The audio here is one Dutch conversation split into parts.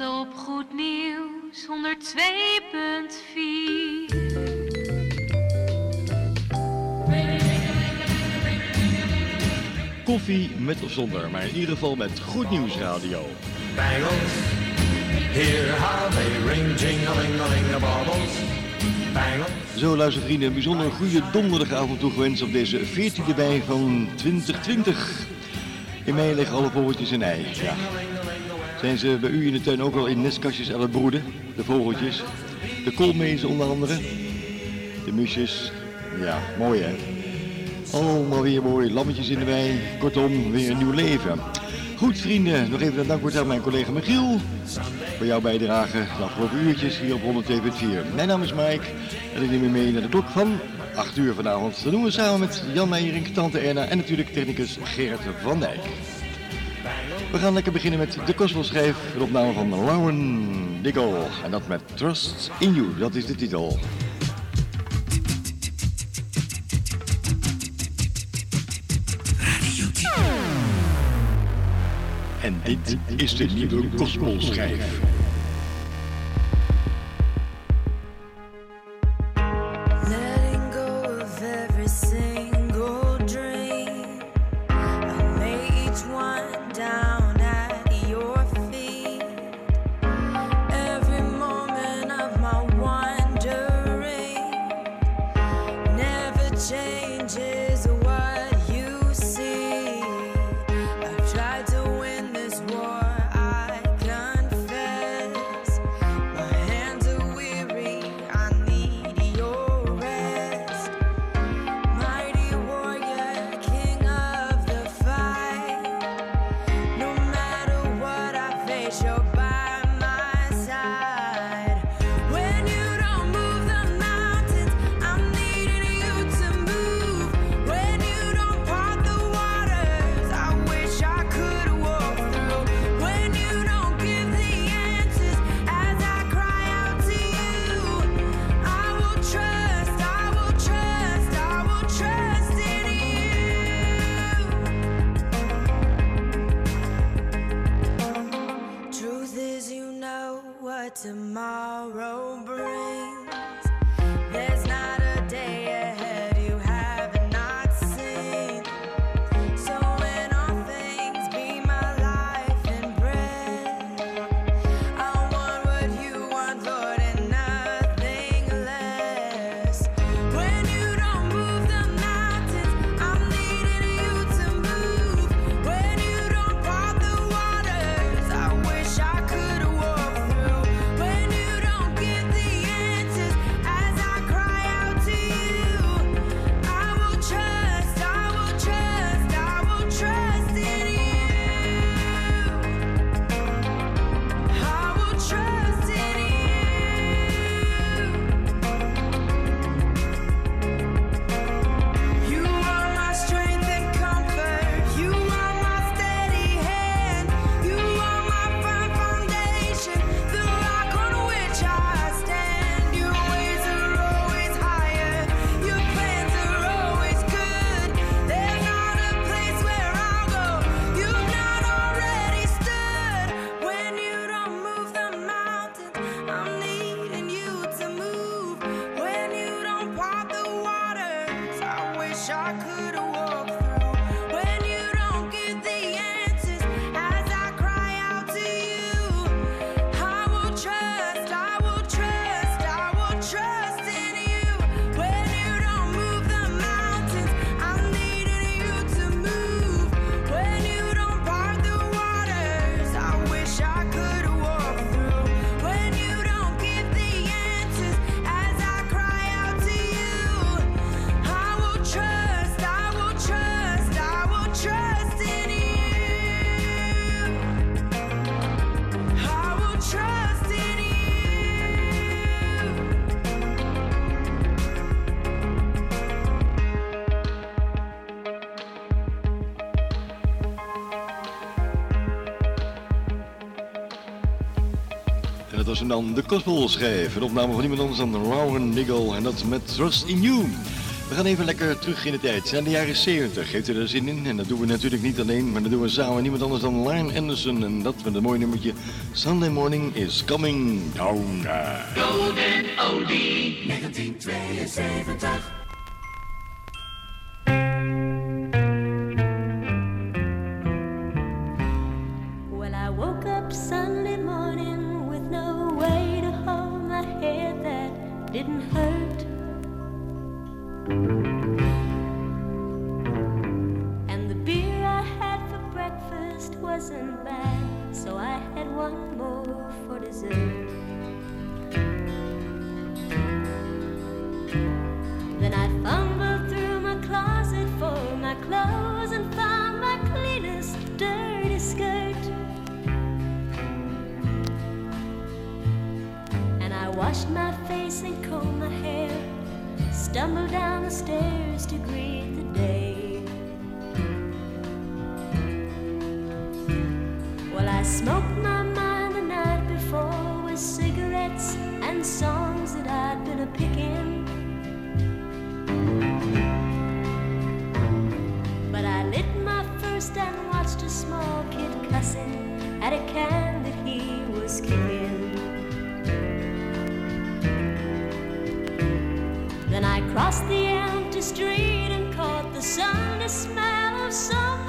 Op Goed Nieuws 102.4. Koffie met of zonder, maar in ieder geval met Goed Nieuws Radio. Bangles, hear how they ring, the. Zo luistervrienden, een bijzonder goede donderdagavond toegewenst op deze 14e mei van 2020. In mei liggen alle vogeltjes in ei. Ja. Zijn ze bij u in de tuin ook al in nestkastjes aan het broeden? De vogeltjes, de koolmezen onder andere, de musjes. Ja, mooi hè. Allemaal weer mooi, lammetjes in de wei. Kortom, weer een nieuw leven. Goed vrienden, nog even een dankwoord aan mijn collega Michiel. Voor jouw bijdrage de afgelopen uurtjes hier op 102.4. Mijn naam is Mike en ik neem u mee naar de klok van 8 uur vanavond. Dat doen we samen met Jan Meijering, Tante Erna en natuurlijk technicus Gerrit van Dijk. We gaan lekker beginnen met de Kosmosschijf, de opname van Lauren Diggle. En dat met Trust in You, dat is de titel. En dit is de nieuwe Kosmosschijf. En dan de Gospel schrijf. Een opname van iemand anders dan Rowan Niggle. En dat met Trust in You. We gaan even lekker terug in de tijd. zijn de jaren 70. Heeft u er zin in? En dat doen we natuurlijk niet alleen, maar dat doen we samen niemand anders dan Lyle Anderson. En dat met een mooi nummertje. Sunday morning is coming down. Golden Oldie 1972. Kid cussing at a can that he was kicking. Then I crossed the empty street and caught the Sunday smell of someone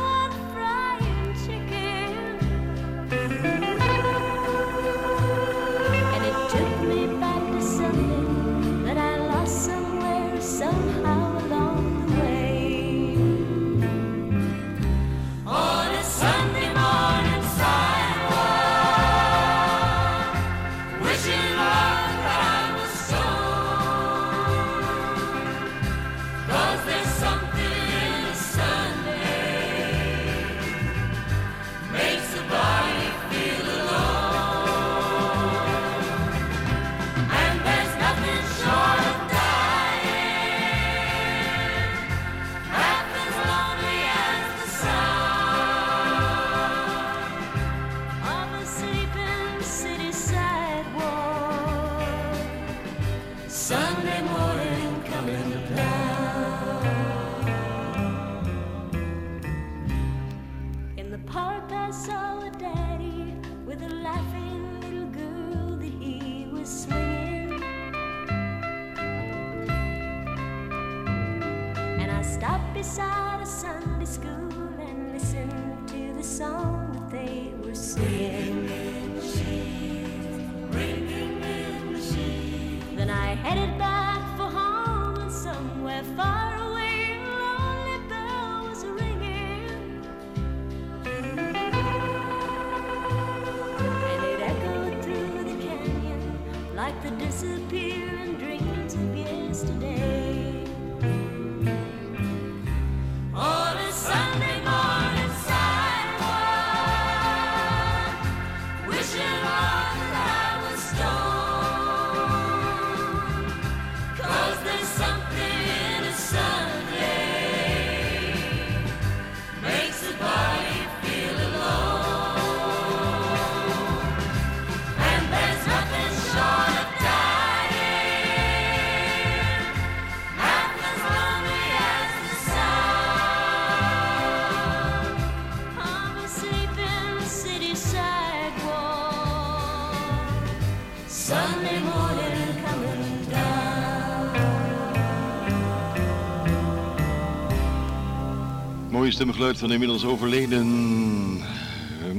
stemgeluid van inmiddels overleden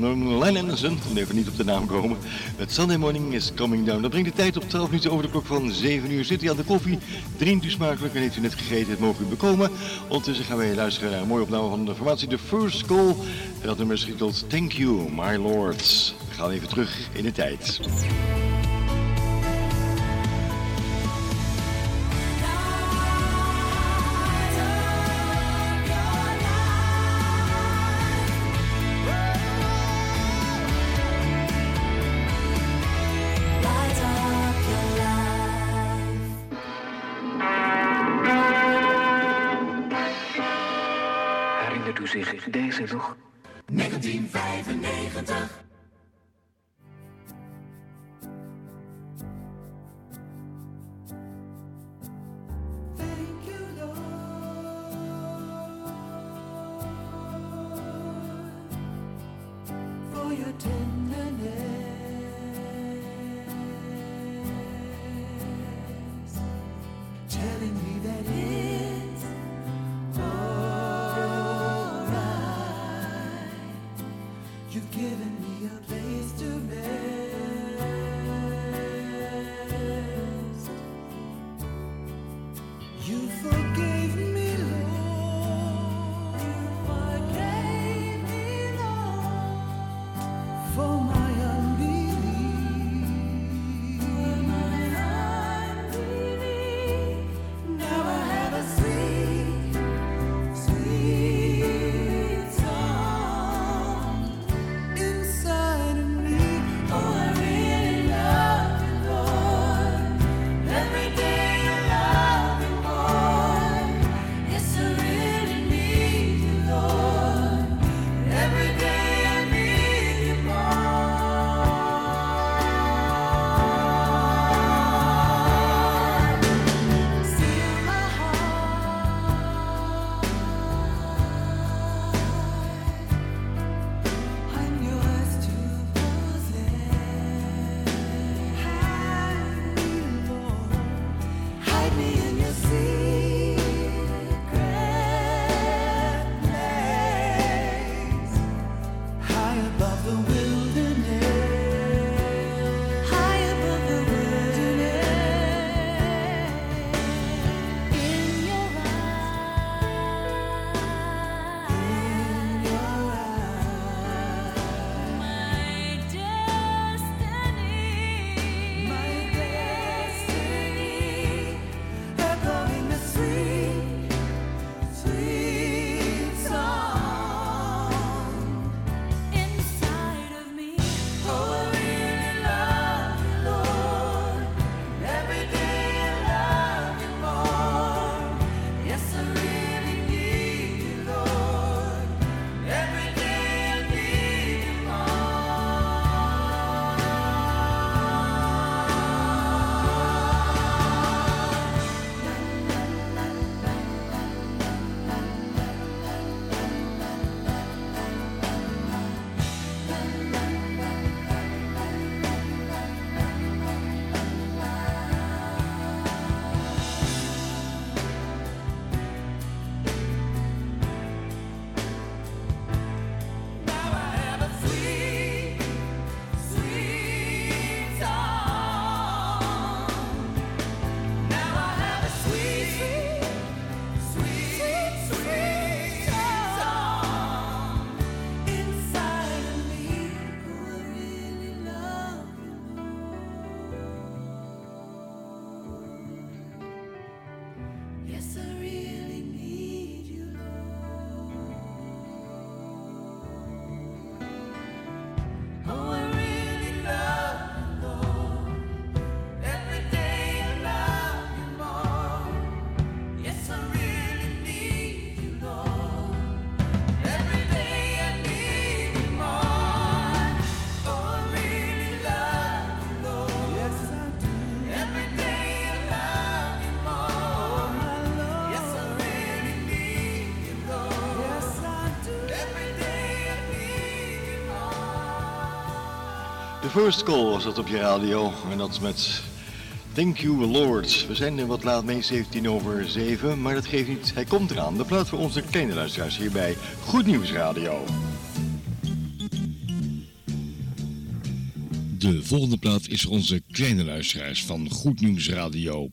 eh, Len Anderson. Ik kon even niet op de naam komen. Het Sunday Morning is Coming Down. Dat brengt de tijd op 12 minuten over de klok van 7 uur. Zit u aan de koffie, drinkt u smakelijk en heeft u net gegeten, het mogen u bekomen. Ondertussen gaan wij luisteren naar een mooie opname van de formatie The First Call. En dat nummer is getiteld Thank You, My Lords. We gaan even terug in de tijd. Zich deze nog? First Call was dat op je radio. En dat met Thank You Lord. We zijn er wat laat mee, 17 over 7. Maar dat geeft niet. Hij komt eraan. De plaats voor onze kleine luisteraars hier bij Goed Nieuws Radio. De volgende plaat is voor onze kleine luisteraars van Goed Nieuws Radio.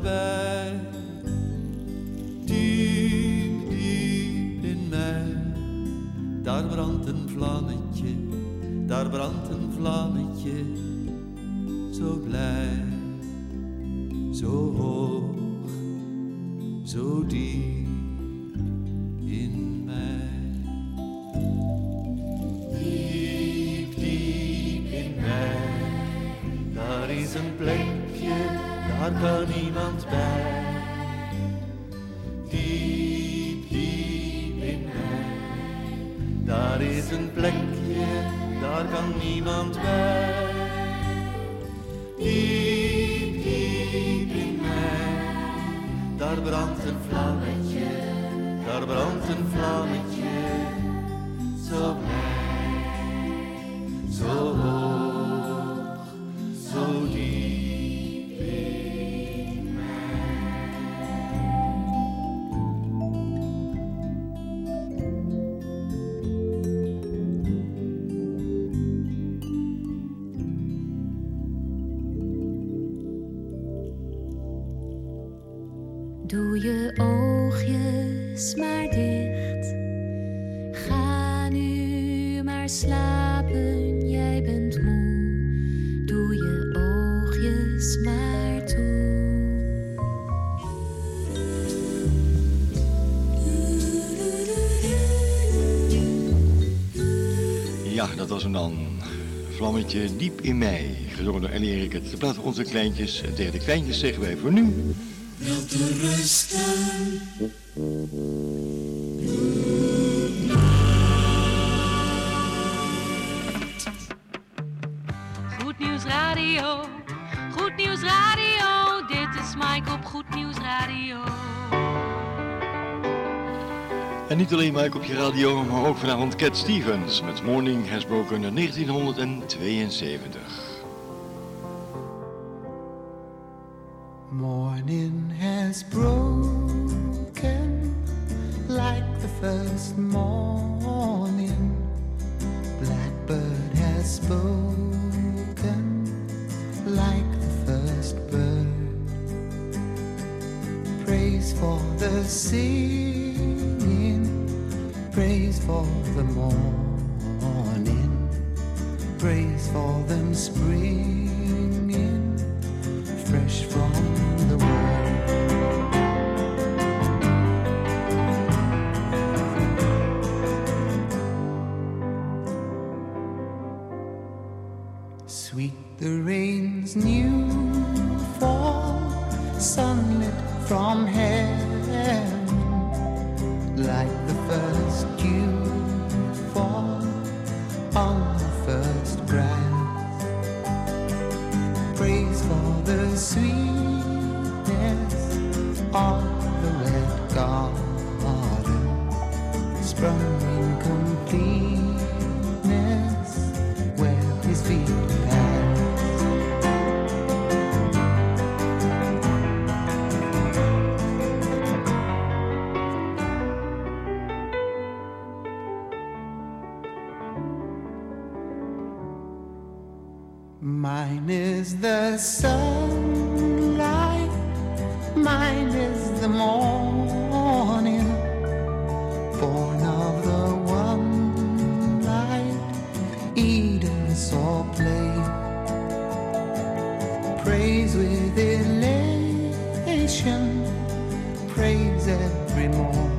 bij, diep, diep in mij. Daar brandt een vlammetje, daar brandt een vlammetje, zo blij, zo hoog, zo diep in mij. Diep, diep in mij, daar is een plekje daar kan niemand bij. Diep, diep in mij. Daar is een plekje, daar kan niemand bij. Diep, diep in mij. Daar brandt een vlammetje, daar brandt een vlammetje. Diep in mij, gezongen door Ellie Erik. Het plaat voor onze kleintjes. En tegen de kleintjes zeggen wij voor nu... Mike op je radio, maar ook vanavond Cat Stevens met Morning Has Broken in 1972. Morning has broken like the first morning. Blackbird has spoken like the first bird. Praise for the singing, praise for the morning, praise for them springing fresh from the world. Sweet the rain's Eden saw play. Praise with elation, praise every morning,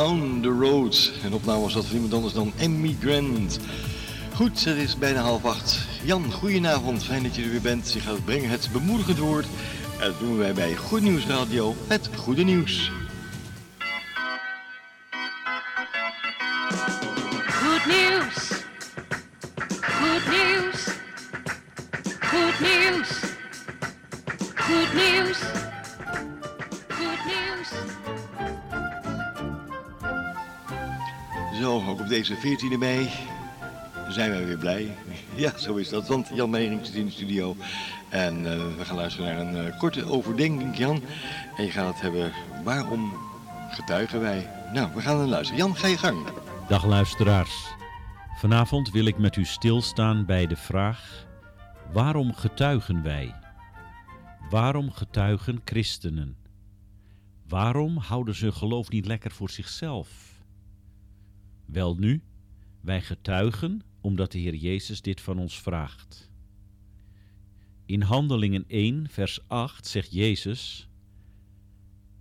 Down the Road. En opname was dat van iemand anders dan Emigrant. Goed, het is bijna half acht. Jan, goedenavond. Fijn dat je er weer bent. Je gaat brengen het bemoedigend woord. En dat doen wij bij Goed Nieuws Radio. Het goede nieuws. Deze 14e mei zijn wij weer blij. Ja, zo is dat, want Jan Meijering zit in de studio. En eh, we gaan luisteren naar een eh, korte overdenking, Jan. En je gaat het hebben, waarom getuigen wij? Nou, we gaan naar luisteren. Jan, ga je gang. Dag luisteraars. Vanavond wil ik met u stilstaan bij de vraag: waarom getuigen wij? Waarom getuigen christenen? Waarom houden ze geloof niet lekker voor zichzelf? Welnu, wij getuigen omdat de Heer Jezus dit van ons vraagt. In Handelingen 1, vers 8 zegt Jezus: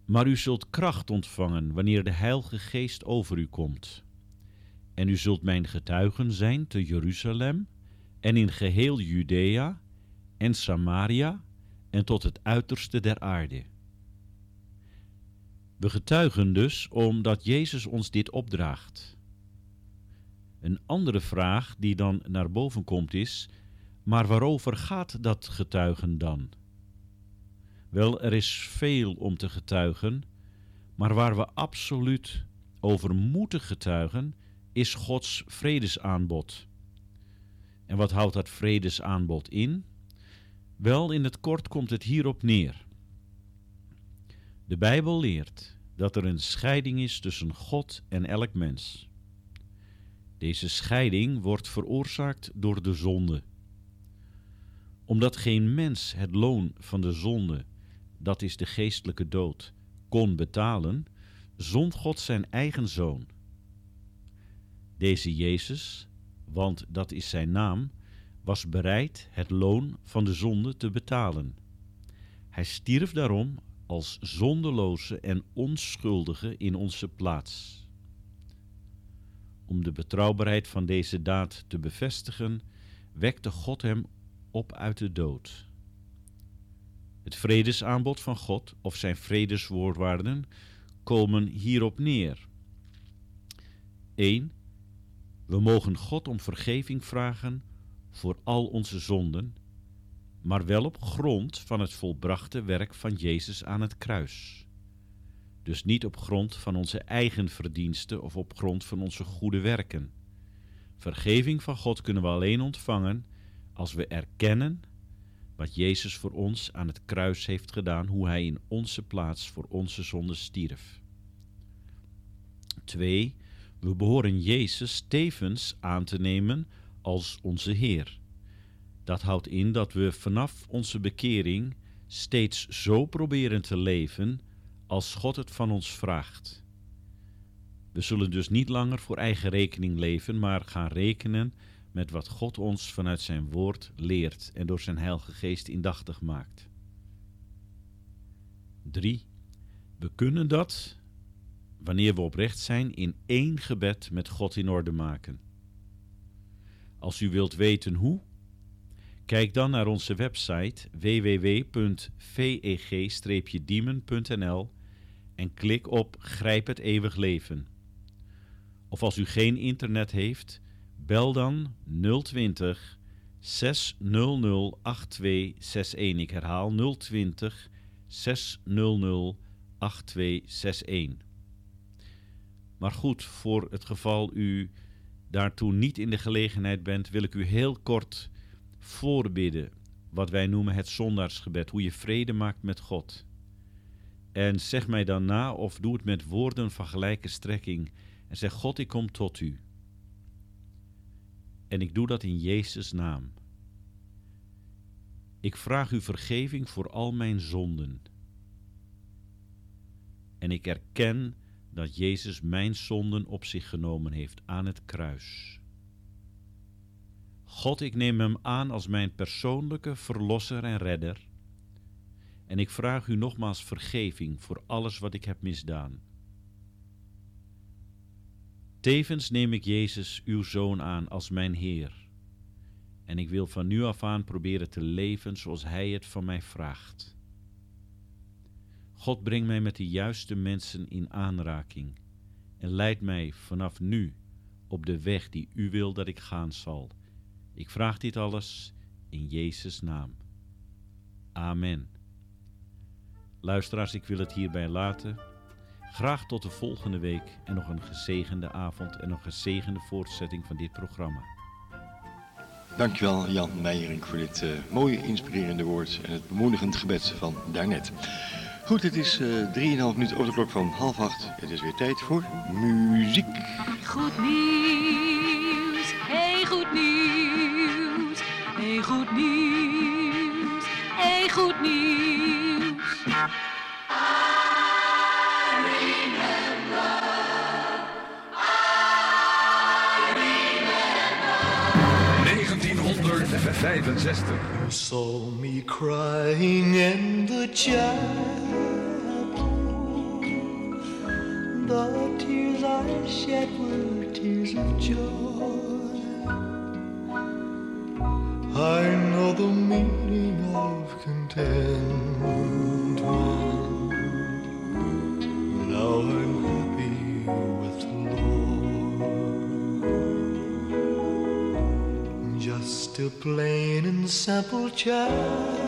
Maar u zult kracht ontvangen wanneer de Heilige Geest over u komt. En u zult mijn getuigen zijn te Jeruzalem en in geheel Judea en Samaria en tot het uiterste der aarde. We getuigen dus omdat Jezus ons dit opdraagt. Een andere vraag die dan naar boven komt is: maar waarover gaat dat getuigen dan? Wel, er is veel om te getuigen, maar waar we absoluut over moeten getuigen, is Gods vredesaanbod. En wat houdt dat vredesaanbod in? Wel, in het kort komt het hierop neer. De Bijbel leert dat er een scheiding is tussen God en elk mens. Deze scheiding wordt veroorzaakt door de zonde. Omdat geen mens het loon van de zonde, dat is de geestelijke dood, kon betalen, zond God zijn eigen zoon. Deze Jezus, want dat is zijn naam, was bereid het loon van de zonde te betalen. Hij stierf daarom als zondeloze en onschuldige in onze plaats. Om de betrouwbaarheid van deze daad te bevestigen, wekte God hem op uit de dood. Het vredesaanbod van God of zijn vredeswoordwaarden komen hierop neer. 1. We mogen God om vergeving vragen voor al onze zonden, maar wel op grond van het volbrachte werk van Jezus aan het kruis. Dus niet op grond van onze eigen verdiensten of op grond van onze goede werken. Vergeving van God kunnen we alleen ontvangen als we erkennen wat Jezus voor ons aan het kruis heeft gedaan, hoe Hij in onze plaats voor onze zonde stierf. 2. We behoren Jezus tevens aan te nemen als onze Heer. Dat houdt in dat we vanaf onze bekering steeds zo proberen te leven als God het van ons vraagt. We zullen dus niet langer voor eigen rekening leven, maar gaan rekenen met wat God ons vanuit zijn woord leert en door zijn Heilige Geest indachtig maakt. 3. We kunnen dat, wanneer we oprecht zijn, in één gebed met God in orde maken. Als u wilt weten hoe, kijk dan naar onze website www.veg-diemen.nl en klik op Grijp het eeuwig leven. Of als u geen internet heeft, bel dan 020 600 8261. Ik herhaal 020 600 8261. Maar goed, voor het geval u daartoe niet in de gelegenheid bent, wil ik u heel kort voorbidden wat wij noemen het zondaarsgebed, hoe je vrede maakt met God. En zeg mij dan na of doe het met woorden van gelijke strekking en zeg God, ik kom tot u. En ik doe dat in Jezus' naam. Ik vraag u vergeving voor al mijn zonden. En ik erken dat Jezus mijn zonden op zich genomen heeft aan het kruis. God, ik neem Hem aan als mijn persoonlijke verlosser en redder. En ik vraag u nogmaals vergeving voor alles wat ik heb misdaan. Tevens neem ik Jezus, uw Zoon, aan als mijn Heer. En ik wil van nu af aan proberen te leven zoals Hij het van mij vraagt. God breng mij met de juiste mensen in aanraking en leid mij vanaf nu op de weg die U wil dat ik gaan zal. Ik vraag dit alles in Jezus' naam. Amen. Luisteraars, ik wil het hierbij laten. Graag tot de volgende week en nog een gezegende avond en een gezegende voortzetting van dit programma. Dankjewel Jan Meijering voor dit eh, mooie inspirerende woord en het bemoedigend gebed van daarnet. Goed, het is eh 3,5 minuten over de klok van half acht. Het is weer tijd voor muziek. Goed nieuws, hey goed nieuws, hey goed nieuws, hey goed nieuws. 1965. You saw me crying in the chapel. The tears I shed were tears of joy. I know the meaning of contentment. A plain and simple child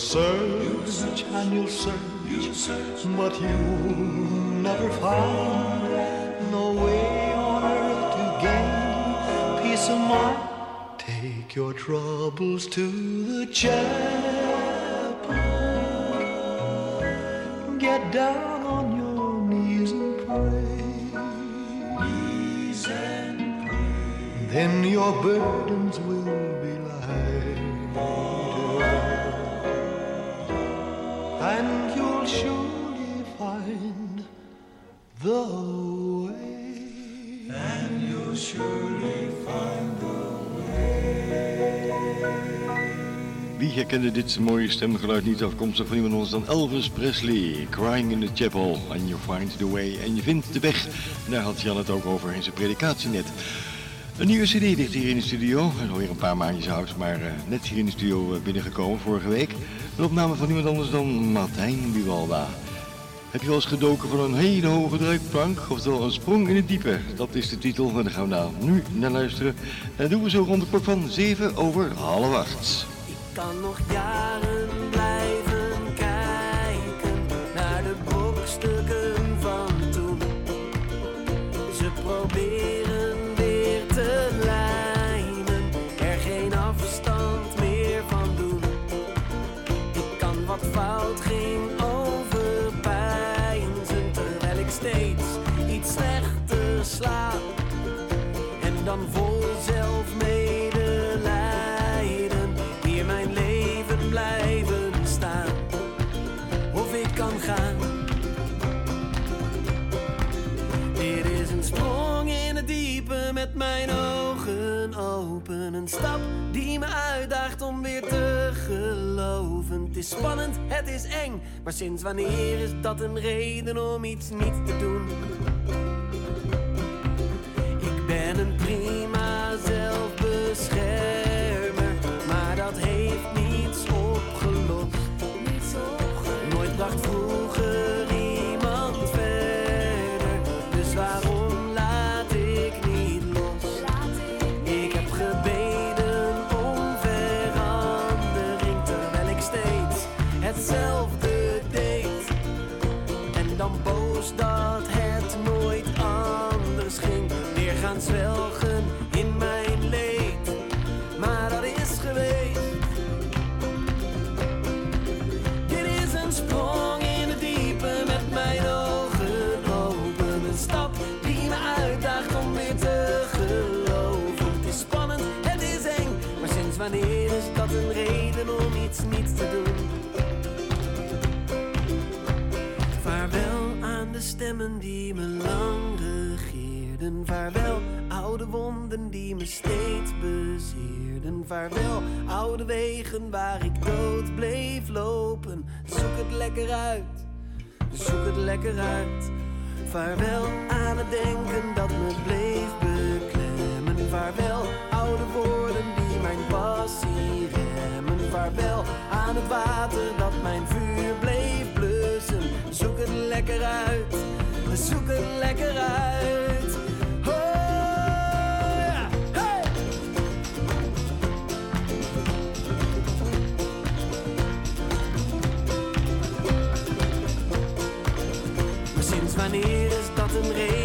Lord. You'll search and you'll search, but you'll never find no way on earth to gain peace of mind. Take your troubles to the chapel. Get down on your knees and pray. Knees and pray. Then your burdens will Wie herkende dit mooie stemgeluid niet afkomstig van iemand anders dan Elvis Presley? Crying in the Chapel and you find the way. En je vindt de weg. Daar had Jan het ook over in zijn predikatie net. Een nieuwe cd ligt hier in de studio. Alweer een paar maandjes oud, maar eh, net hier in de studio eh, binnengekomen vorige week. Een opname van niemand anders dan Martijn Buwalda. Heb je wel eens gedoken van een hele hoge duikplank? Oftewel een sprong in het diepe. Dat is de titel en daar gaan we nou nu naar luisteren. En dat doen we zo rond de klok van 7 over half 8. Kan nog jaren Een stap die me uitdaagt om weer te geloven. Het is spannend, het is eng, maar sinds wanneer is dat een reden om iets niet te doen? Ik ben een prima die me lang regeerden. Vaarwel oude wonden die me steeds bezeerden. Vaarwel oude wegen waar ik dood bleef lopen. Zoek het lekker uit, zoek het lekker uit. Vaarwel aan het denken dat me bleef beklemmen. Vaarwel oude woorden die mijn passie remmen. Vaarwel aan het water dat mijn vuur zoek het lekker uit. Oh. Hey! Maar sinds wanneer is dat een reden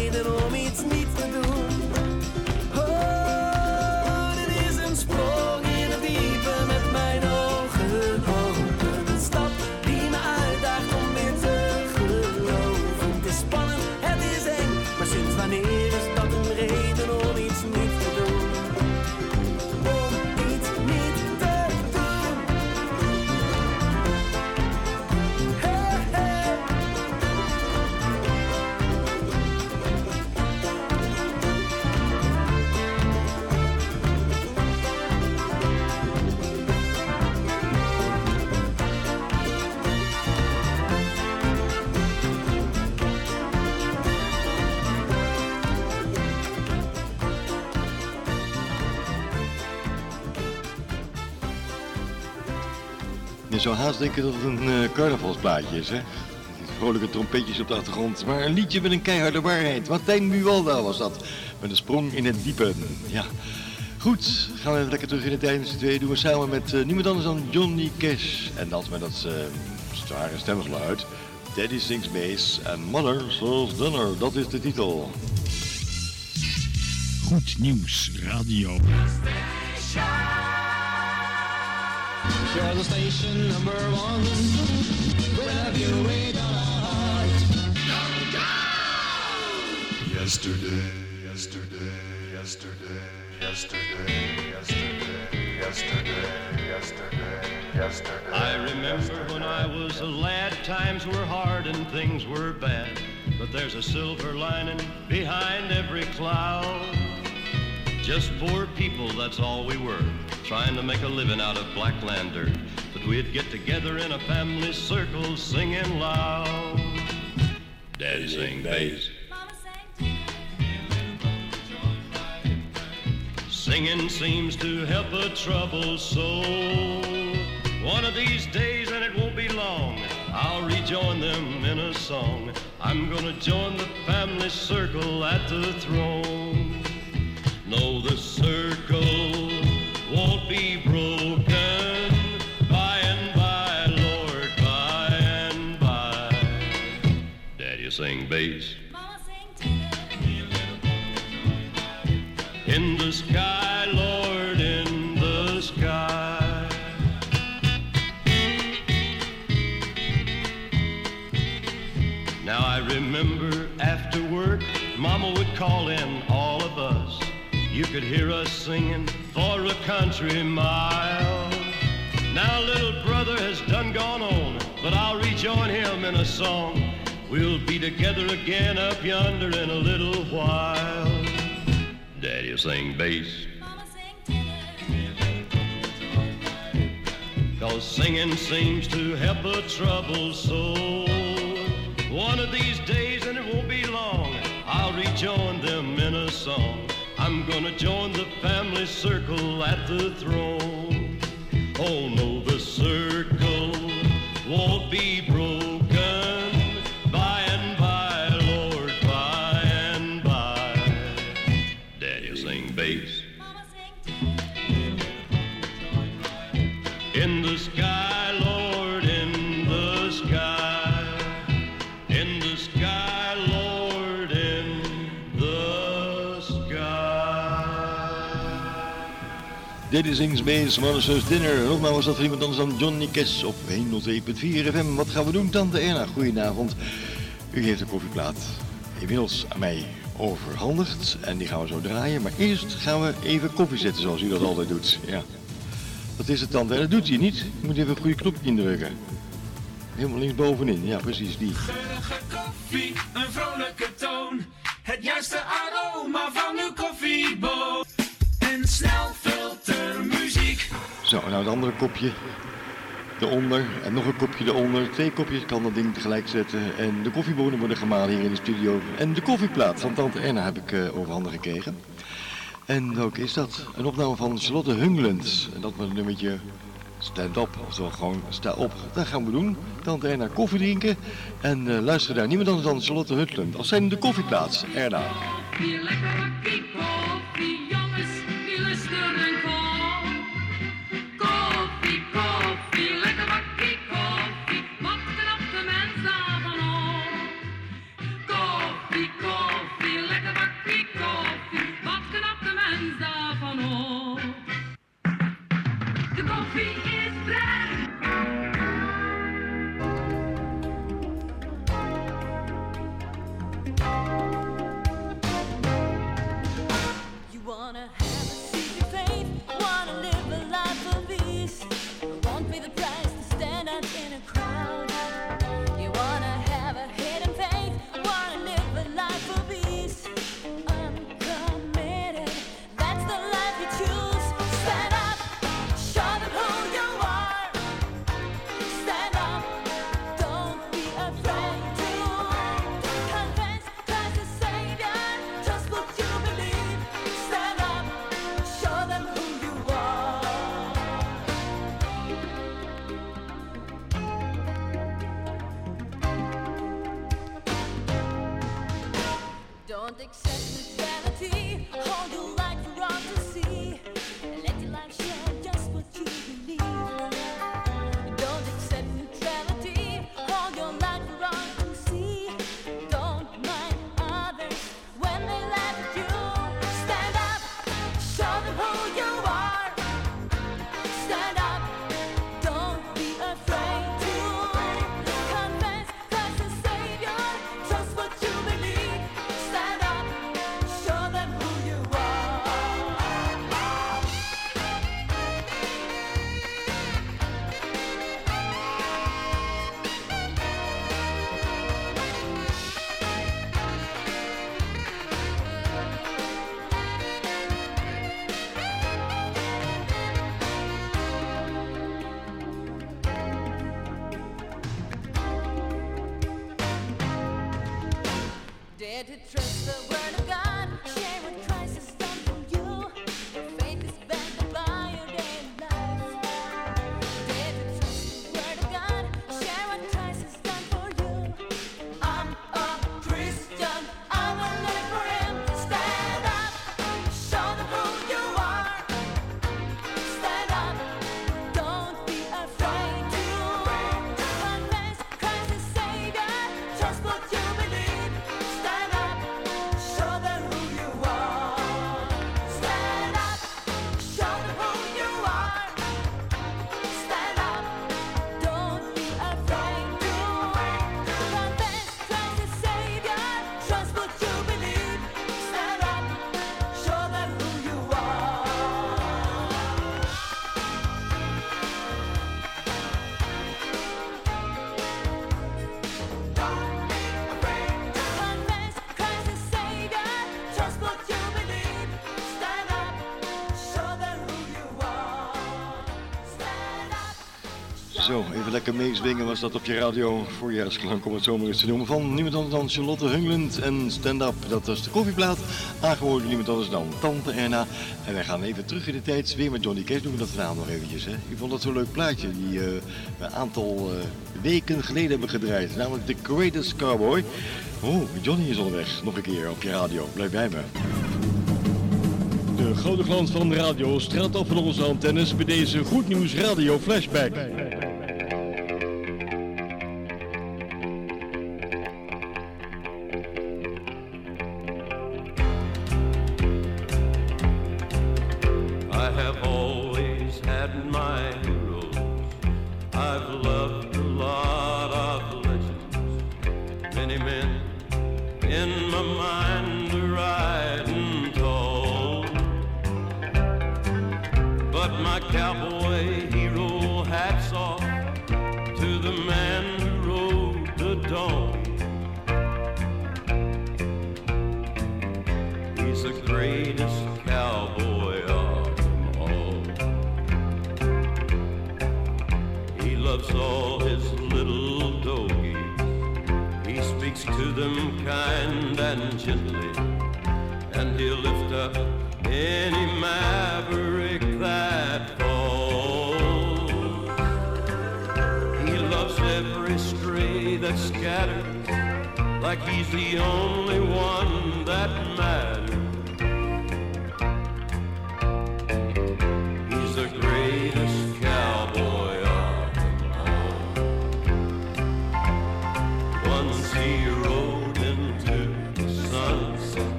zou haast denken dat het een eh, carnavalsplaatje is, hè? Vrolijke trompetjes op de achtergrond, maar een liedje met een keiharde waarheid. Martijn Buwalda was dat, met een sprong in het diepe. Ja, goed, gaan we even lekker terug in de tijd. Z'n tweeën doen we samen met eh, niemand anders dan Johnny Cash. En dat met dat uh, zware stemgeluid. Daddy sings bass en Mother serves dinner, dat is de titel. Goed nieuws radio. You're the station number one. Have you waited on our heart? Yesterday, yesterday, yesterday, yesterday, yesterday, yesterday, yesterday, yesterday. I remember when I was a lad, times were hard and things were bad. But there's a silver lining behind every cloud. Just poor people, that's all we were. Trying to make a living out of black land dirt. But we'd get together in a family circle singing loud. Daddy sing bass. Singing seems to help a troubled soul. One of these days, and it won't be long, I'll rejoin them in a song. I'm gonna join the family circle at the throne. No, the circle won't be broken. By and by, Lord, by and by. Daddy sing bass. In the sky, could hear us singing for a country mile. Now little brother has done gone on, but I'll rejoin him in a song. We'll be together again up yonder in a little while. Daddy'll sing bass. Cause singing seems to help a troubled soul. One of these days, and it won't be long, I'll rejoin them in a song. I'm gonna join the family circle at the throne. Oh no, the circle won't be broken. Daddy sings bass, Mother's Dinner. Nogmaals was dat voor iemand anders dan Johnny Cash op 102.4 FM. Wat gaan we doen, Tante Erna? Goedenavond. U heeft de koffieplaat inmiddels aan mij overhandigd en die gaan we zo draaien. Maar eerst gaan we even koffie zetten zoals u dat altijd doet. Ja. Dat is het dan. En dat doet hij niet. Je moet even een goede knopje indrukken. Helemaal linksbovenin. Ja, precies die. Geurige koffie, een vrolijke toon. Het juiste aroma van uw koffieboon en snelfiltermuziek. Zo, nou het andere kopje eronder en nog een kopje eronder. Twee kopjes kan dat ding tegelijk zetten. En de koffiebonen worden gemalen hier in de studio. En de koffieplaat van Tante Erna heb ik eh, uh, overhandig gekregen. En ook is dat? Een opname van Charlotte Hunglens. En dat met een nummertje Stand Up, zo gewoon Sta Op. Dat gaan we doen. Tante Erna koffie drinken. En eh, uh, luister daar niemand anders dan Charlotte Hutland. Als zijn de koffieplaats, Erna. Hier lekker bakkie koffie, jongens. still heerlijke meezwingen was dat op je radio. Voorjaarsklank om het zomaar eens te noemen. Van niemand anders dan Charlotte Hunglund en Stand Up. Dat was de koffieplaat. Aangehoord niemand anders dan Tante Erna. En wij gaan even terug in de tijd. Weer met Johnny Cash doen we dat vanavond nog eventjes. Hè? Ik vond dat zo'n leuk plaatje. Die uh, een aantal eh, weken geleden hebben gedraaid. Namelijk The Greatest Cowboy. Oh, Johnny is onderweg. Nog een keer op je radio. Blijf bij me. De grote glans van de radio straalt af van onze antennes bij deze Goed Nieuws Radio Flashback.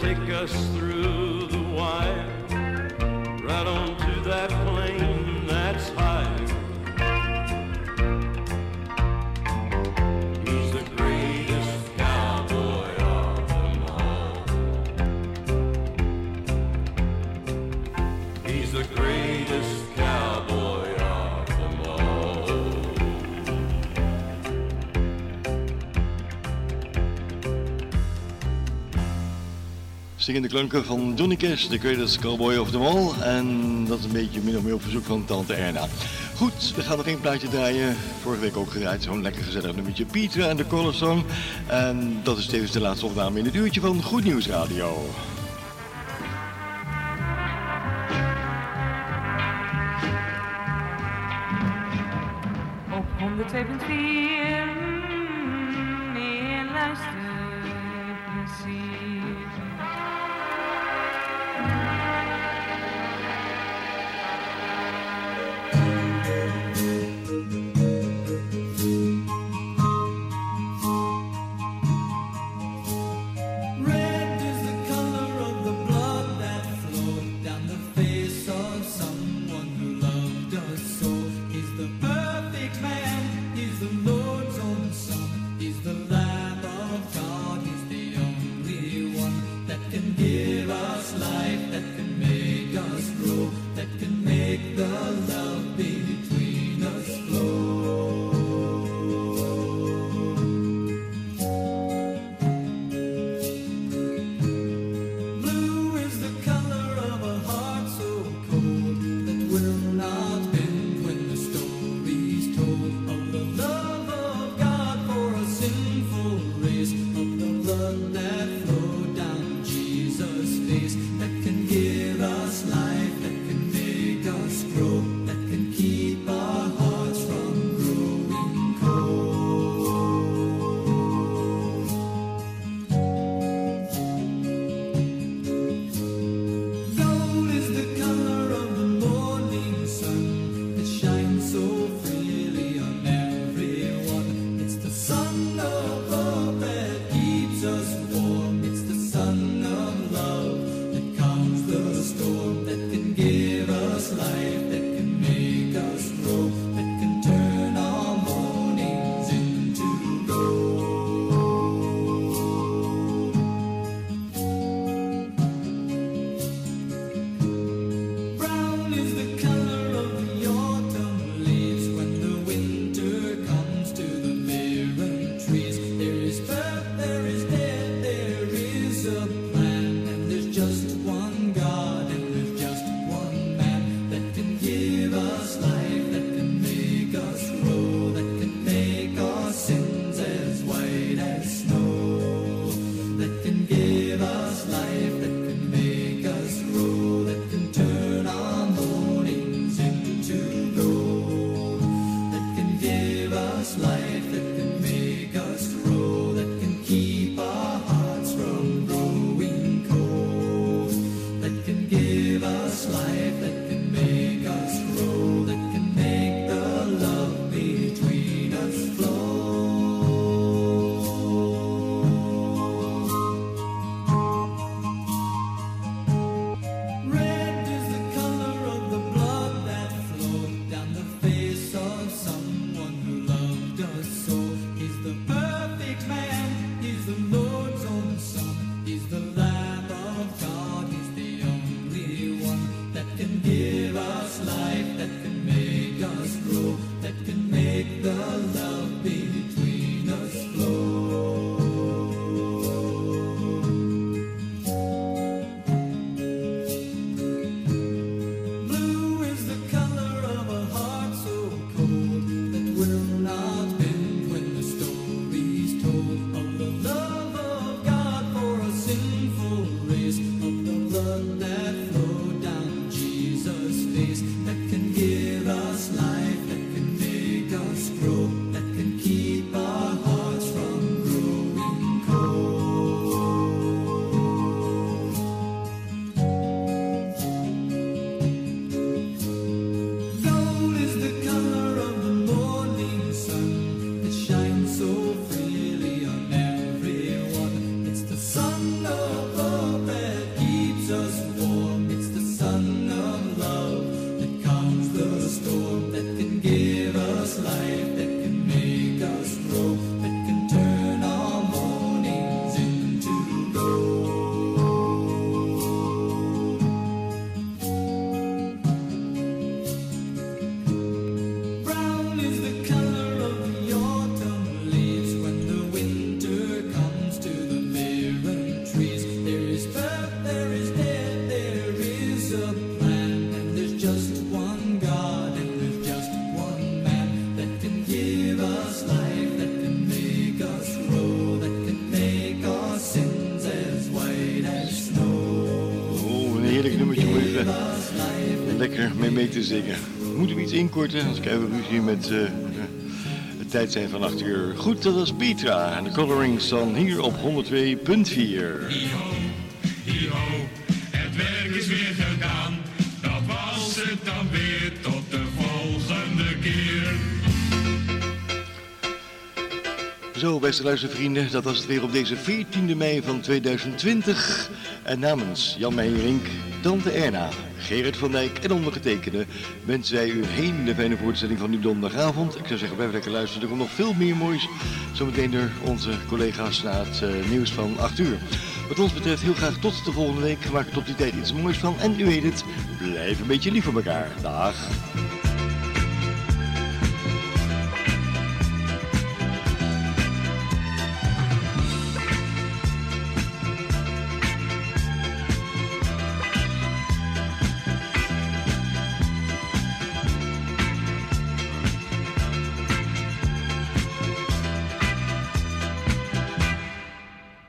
take us through. Stingende klanken van Johnny Cash, de Credits Cowboy of the Mall. En dat is een beetje min of meer op verzoek van tante Erna. Goed, we gaan nog één plaatje draaien. Vorige week ook gedraaid, zo'n lekker gezellig nummertje. Pietra en de Color En dat is tevens de laatste opname in het uurtje van Goed Nieuws Radio. Mee te zingen. Moeten we iets inkorten, anders krijgen we ruzie met eh, het tijd zijn van 8 uur. Goed, dat was Petra en de Coloring Sun hier op 102.4. Hi-ho, het werk is weer gedaan. Dat was het dan weer tot de volgende keer. Zo, beste luistervrienden, dat was het weer op deze 14e mei van 2020. En namens Jan Meijerink, Tante Erna, Gerrit van Dijk en ondergetekende wensen wij u een hele fijne voorstelling van uw donderdagavond. Ik zou zeggen, blijf lekker luisteren. Er komt nog veel meer moois zometeen door onze collega's na het eh, nieuws van 8 uur. Wat ons betreft heel graag tot de volgende week. Maak er tot die tijd iets moois van. En u weet het, blijf een beetje lief voor elkaar. Dag.